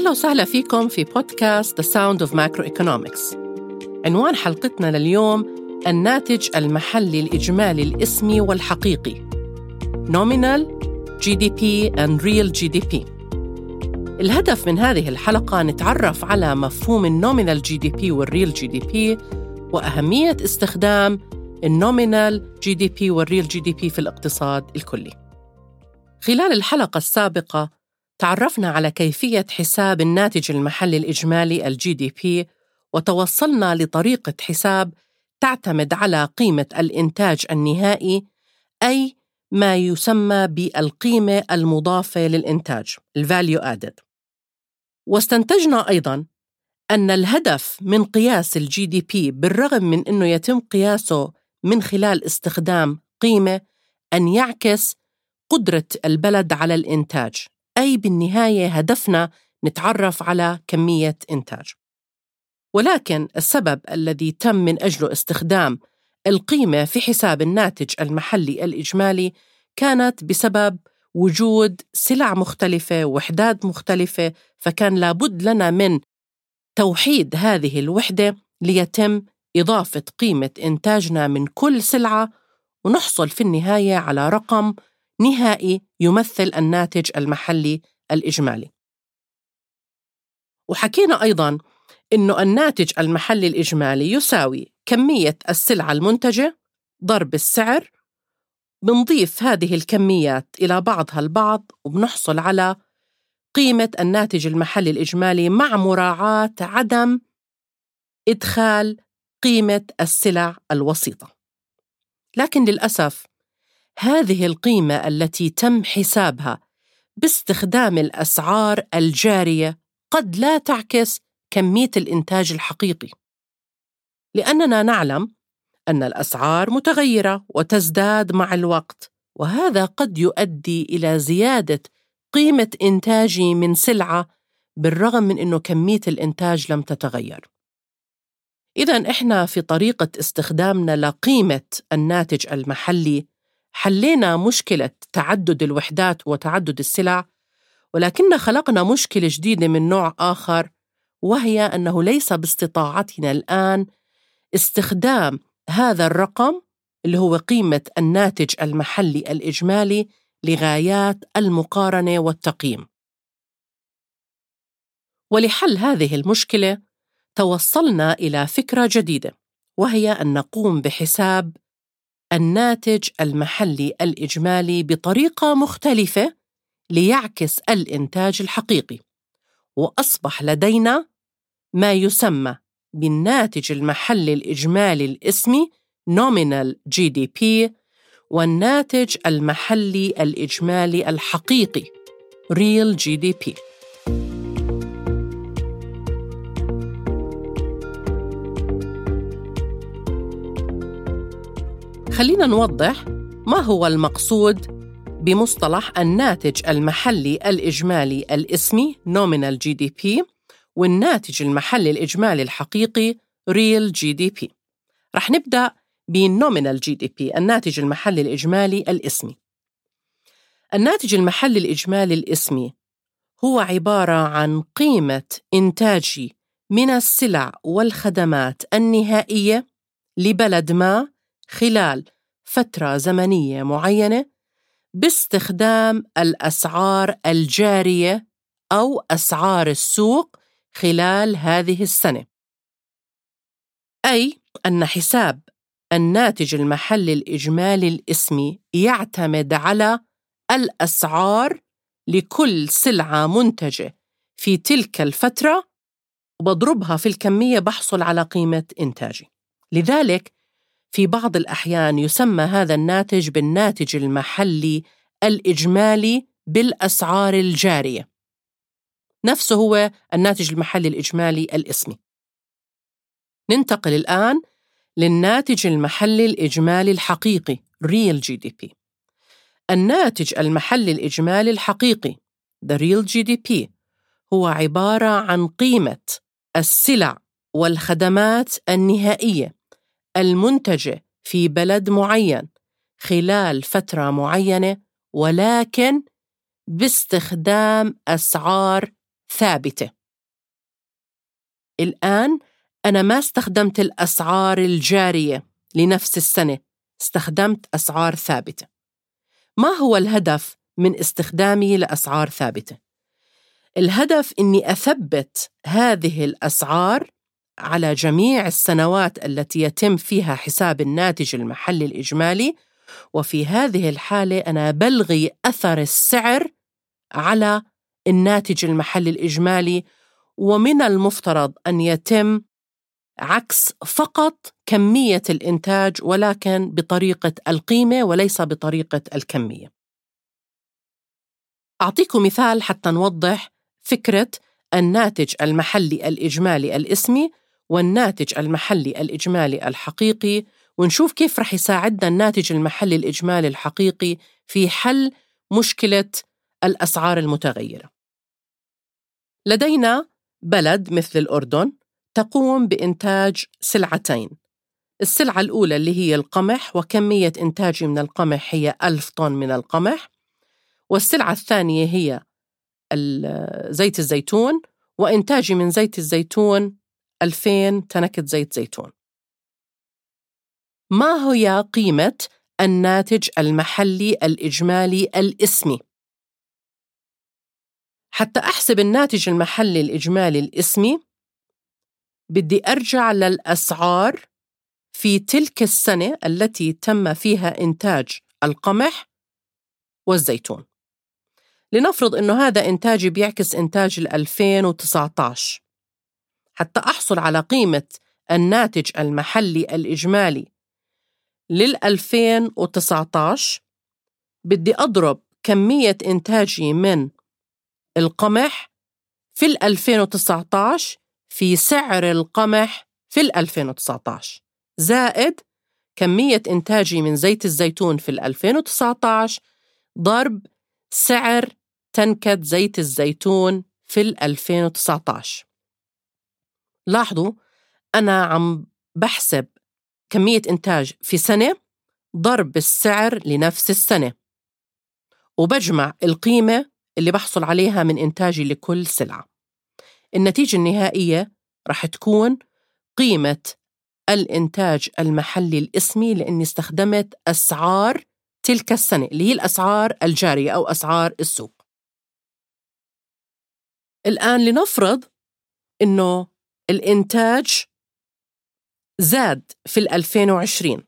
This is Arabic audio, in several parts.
أهلا وسهلا فيكم في بودكاست The Sound of Macroeconomics. عنوان حلقتنا لليوم الناتج المحلي الإجمالي الإسمي والحقيقي. Nominal GDP and Real GDP الهدف من هذه الحلقة نتعرف على مفهوم ال nominal GDP وال real GDP وأهمية استخدام ال nominal GDP وال real GDP في الاقتصاد الكلي. خلال الحلقة السابقة تعرفنا على كيفية حساب الناتج المحلي الإجمالي ال GDP وتوصلنا لطريقة حساب تعتمد على قيمة الإنتاج النهائي أي ما يسمى بالقيمة المضافة للإنتاج ال value added. واستنتجنا أيضاً أن الهدف من قياس ال GDP بالرغم من أنه يتم قياسه من خلال استخدام قيمة أن يعكس قدرة البلد على الإنتاج. أي بالنهاية هدفنا نتعرف على كمية إنتاج. ولكن السبب الذي تم من أجله استخدام القيمة في حساب الناتج المحلي الإجمالي كانت بسبب وجود سلع مختلفة وحدات مختلفة فكان لابد لنا من توحيد هذه الوحدة ليتم إضافة قيمة إنتاجنا من كل سلعة ونحصل في النهاية على رقم نهائي يمثل الناتج المحلي الإجمالي. وحكينا أيضاً إنه الناتج المحلي الإجمالي يساوي كمية السلعة المنتجة ضرب السعر بنضيف هذه الكميات إلى بعضها البعض وبنحصل على قيمة الناتج المحلي الإجمالي مع مراعاة عدم إدخال قيمة السلع الوسيطة. لكن للأسف هذه القيمة التي تم حسابها باستخدام الأسعار الجارية قد لا تعكس كمية الإنتاج الحقيقي. لأننا نعلم أن الأسعار متغيرة وتزداد مع الوقت، وهذا قد يؤدي إلى زيادة قيمة إنتاجي من سلعة بالرغم من أنه كمية الإنتاج لم تتغير. إذا إحنا في طريقة استخدامنا لقيمة الناتج المحلي حلينا مشكلة تعدد الوحدات وتعدد السلع، ولكن خلقنا مشكلة جديدة من نوع آخر وهي أنه ليس باستطاعتنا الآن استخدام هذا الرقم اللي هو قيمة الناتج المحلي الإجمالي لغايات المقارنة والتقييم. ولحل هذه المشكلة توصلنا إلى فكرة جديدة وهي أن نقوم بحساب الناتج المحلي الإجمالي بطريقة مختلفة ليعكس الإنتاج الحقيقي. وأصبح لدينا ما يسمى بالناتج المحلي الإجمالي الإسمي Nominal GDP والناتج المحلي الإجمالي الحقيقي Real GDP خلينا نوضح ما هو المقصود بمصطلح الناتج المحلي الإجمالي الإسمي Nominal GDP والناتج المحلي الإجمالي الحقيقي Real GDP رح نبدأ بال nominal GDP الناتج المحلي الإجمالي الإسمي. الناتج المحلي الإجمالي الإسمي هو عبارة عن قيمة إنتاجي من السلع والخدمات النهائية لبلد ما خلال فترة زمنية معينة باستخدام الأسعار الجارية أو أسعار السوق خلال هذه السنة. أي أن حساب الناتج المحلي الإجمالي الإسمي يعتمد على الأسعار لكل سلعة منتجة في تلك الفترة وبضربها في الكمية بحصل على قيمة إنتاجي لذلك في بعض الأحيان يسمى هذا الناتج بالناتج المحلي الإجمالي بالأسعار الجارية. نفسه هو الناتج المحلي الإجمالي الإسمي. ننتقل الآن للناتج المحلي الإجمالي الحقيقي Real GDP الناتج المحلي الإجمالي الحقيقي The Real GDP هو عبارة عن قيمة السلع والخدمات النهائية. المنتجة في بلد معين خلال فترة معينة ولكن باستخدام أسعار ثابتة الآن أنا ما استخدمت الأسعار الجارية لنفس السنة استخدمت أسعار ثابتة ما هو الهدف من استخدامي لأسعار ثابتة؟ الهدف أني أثبت هذه الأسعار على جميع السنوات التي يتم فيها حساب الناتج المحلي الإجمالي وفي هذه الحالة أنا بلغي أثر السعر على الناتج المحلي الإجمالي ومن المفترض أن يتم عكس فقط كمية الإنتاج ولكن بطريقة القيمة وليس بطريقة الكمية. أعطيكم مثال حتى نوضح فكرة الناتج المحلي الإجمالي الإسمي والناتج المحلي الإجمالي الحقيقي ونشوف كيف رح يساعدنا الناتج المحلي الإجمالي الحقيقي في حل مشكلة الأسعار المتغيرة. لدينا بلد مثل الأردن تقوم بإنتاج سلعتين السلعة الأولى اللي هي القمح وكمية إنتاجي من القمح هي ألف طن من القمح والسلعة الثانية هي زيت الزيتون وإنتاجي من زيت الزيتون 2000 تنكة زيت زيتون. ما هي قيمة الناتج المحلي الإجمالي الإسمي؟ حتى أحسب الناتج المحلي الإجمالي الإسمي بدي أرجع للأسعار في تلك السنة التي تم فيها إنتاج القمح والزيتون. لنفرض أنه هذا إنتاجي بيعكس إنتاج 2019 حتى أحصل على قيمة الناتج المحلي الإجمالي. لل 2019 بدي أضرب كمية إنتاجي من القمح في ال 2019 في سعر القمح في ال 2019 زائد كمية إنتاجي من زيت الزيتون في ال 2019 ضرب سعر تنكة زيت الزيتون في ال 2019 لاحظوا أنا عم بحسب كمية إنتاج في سنة ضرب السعر لنفس السنة وبجمع القيمة اللي بحصل عليها من إنتاجي لكل سلعة. النتيجة النهائية رح تكون قيمة الإنتاج المحلي الإسمي لأني استخدمت أسعار تلك السنة اللي هي الأسعار الجارية أو أسعار السوق. الآن لنفرض إنه الإنتاج زاد في 2020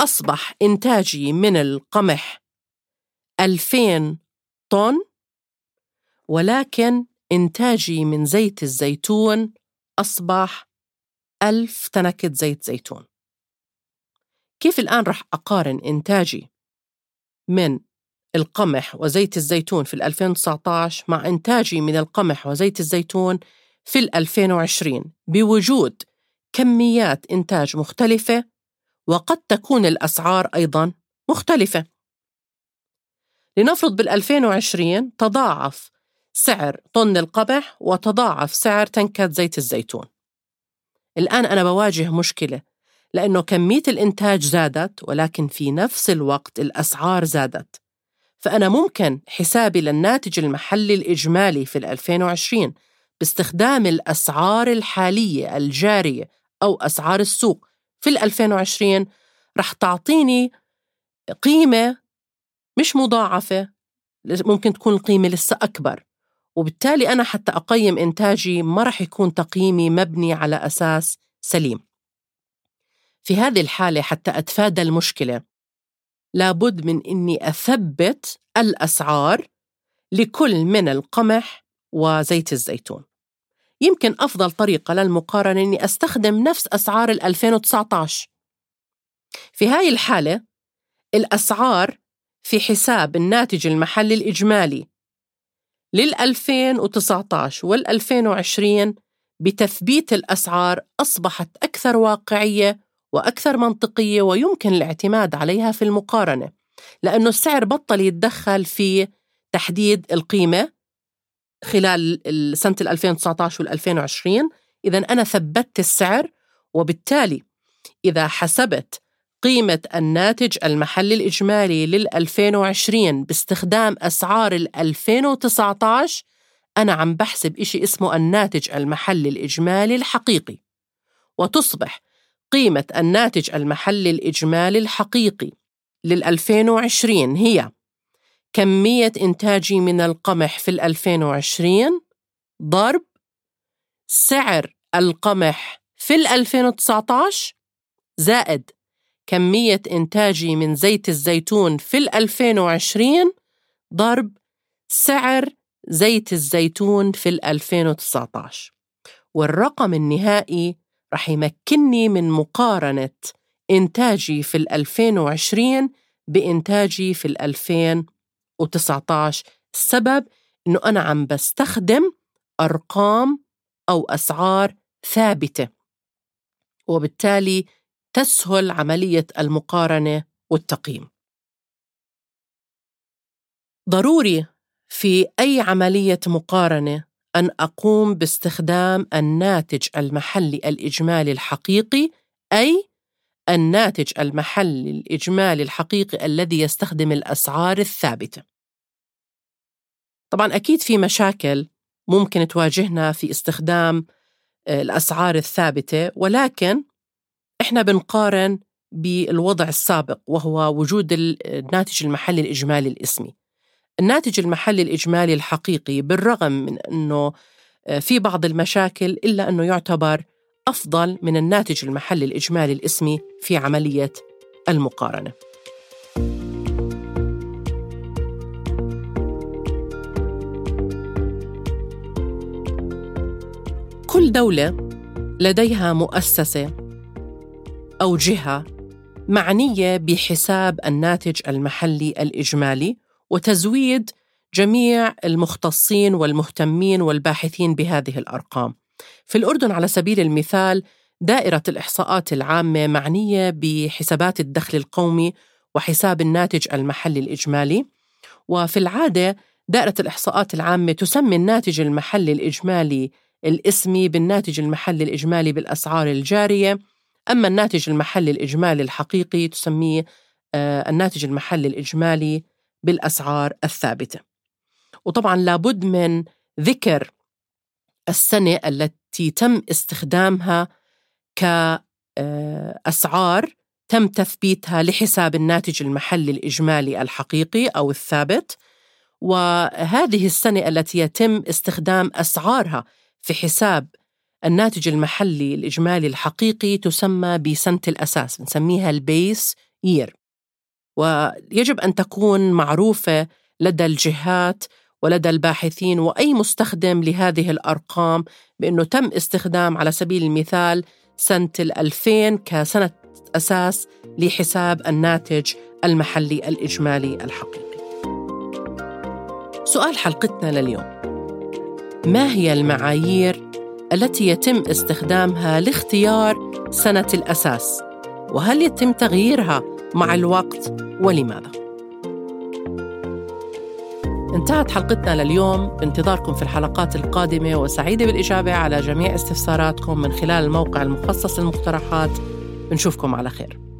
أصبح إنتاجي من القمح 2000 طن ولكن إنتاجي من زيت الزيتون أصبح ألف تنكة زيت زيتون. كيف الآن رح أقارن إنتاجي من القمح وزيت الزيتون في 2019 مع إنتاجي من القمح وزيت الزيتون في 2020 بوجود كميات إنتاج مختلفة وقد تكون الأسعار أيضا مختلفة. لنفرض بال 2020 تضاعف سعر طن القمح وتضاعف سعر تنكة زيت الزيتون. الآن أنا بواجه مشكلة لأنه كمية الإنتاج زادت ولكن في نفس الوقت الأسعار زادت. فأنا ممكن حسابي للناتج المحلي الإجمالي في 2020 باستخدام الأسعار الحالية الجارية أو أسعار السوق في 2020 رح تعطيني قيمة مش مضاعفة ممكن تكون القيمة لسه أكبر وبالتالي أنا حتى أقيم إنتاجي ما رح يكون تقييمي مبني على أساس سليم. في هذه الحالة حتى أتفادى المشكلة لابد من إني أثبت الأسعار لكل من القمح وزيت الزيتون. يمكن أفضل طريقة للمقارنة إني أستخدم نفس أسعار ال 2019 في هاي الحالة الأسعار في حساب الناتج المحلي الإجمالي لل 2019 وال 2020 بتثبيت الأسعار أصبحت أكثر واقعية وأكثر منطقية ويمكن الاعتماد عليها في المقارنة لأنه السعر بطل يتدخل في تحديد القيمة خلال سنة 2019 وال 2020 إذا أنا ثبتت السعر وبالتالي إذا حسبت قيمة الناتج المحلي الإجمالي لل 2020 باستخدام أسعار ال 2019 أنا عم بحسب إشي اسمه الناتج المحلي الإجمالي الحقيقي. وتصبح قيمة الناتج المحلي الإجمالي الحقيقي لل 2020 هي كمية إنتاجي من القمح في ال 2020 ضرب سعر القمح في ال 2019 زائد كمية إنتاجي من زيت الزيتون في ال 2020 ضرب سعر زيت الزيتون في ال 2019 والرقم النهائي رح يمكنني من مقارنة إنتاجي في ال 2020 بإنتاجي في ال 2019 السبب إنه أنا عم بستخدم أرقام أو أسعار ثابتة وبالتالي تسهل عملية المقارنة والتقييم. ضروري في أي عملية مقارنة أن أقوم باستخدام الناتج المحلي الإجمالي الحقيقي أي الناتج المحلي الإجمالي الحقيقي الذي يستخدم الأسعار الثابتة. طبعا أكيد في مشاكل ممكن تواجهنا في استخدام آه، الأسعار الثابتة ولكن إحنا بنقارن بالوضع السابق وهو وجود الناتج المحلي الإجمالي الإسمي الناتج المحلي الإجمالي الحقيقي بالرغم من أنه آه، في بعض المشاكل إلا أنه يعتبر أفضل من الناتج المحلي الإجمالي الإسمي في عملية المقارنة كل دولة لديها مؤسسة أو جهة معنية بحساب الناتج المحلي الإجمالي وتزويد جميع المختصين والمهتمين والباحثين بهذه الأرقام. في الأردن على سبيل المثال دائرة الإحصاءات العامة معنية بحسابات الدخل القومي وحساب الناتج المحلي الإجمالي وفي العادة دائرة الإحصاءات العامة تسمي الناتج المحلي الإجمالي الإسمي بالناتج المحلي الإجمالي بالأسعار الجارية أما الناتج المحلي الإجمالي الحقيقي تسميه آه، الناتج المحلي الإجمالي بالأسعار الثابتة. وطبعا لابد من ذكر السنة التي تم استخدامها كأسعار آه، تم تثبيتها لحساب الناتج المحلي الإجمالي الحقيقي أو الثابت. وهذه السنة التي يتم استخدام أسعارها في حساب الناتج المحلي الإجمالي الحقيقي تسمى بسنة الأساس نسميها البيس يير ويجب أن تكون معروفة لدى الجهات ولدى الباحثين وأي مستخدم لهذه الأرقام بأنه تم استخدام على سبيل المثال سنة 2000 كسنة أساس لحساب الناتج المحلي الإجمالي الحقيقي. سؤال حلقتنا لليوم. ما هي المعايير التي يتم استخدامها لاختيار سنة الأساس؟ وهل يتم تغييرها مع الوقت ولماذا؟ انتهت حلقتنا لليوم. بانتظاركم في الحلقات القادمة وسعيدة بالإجابة على جميع استفساراتكم من خلال الموقع المخصص للمقترحات. بنشوفكم على خير.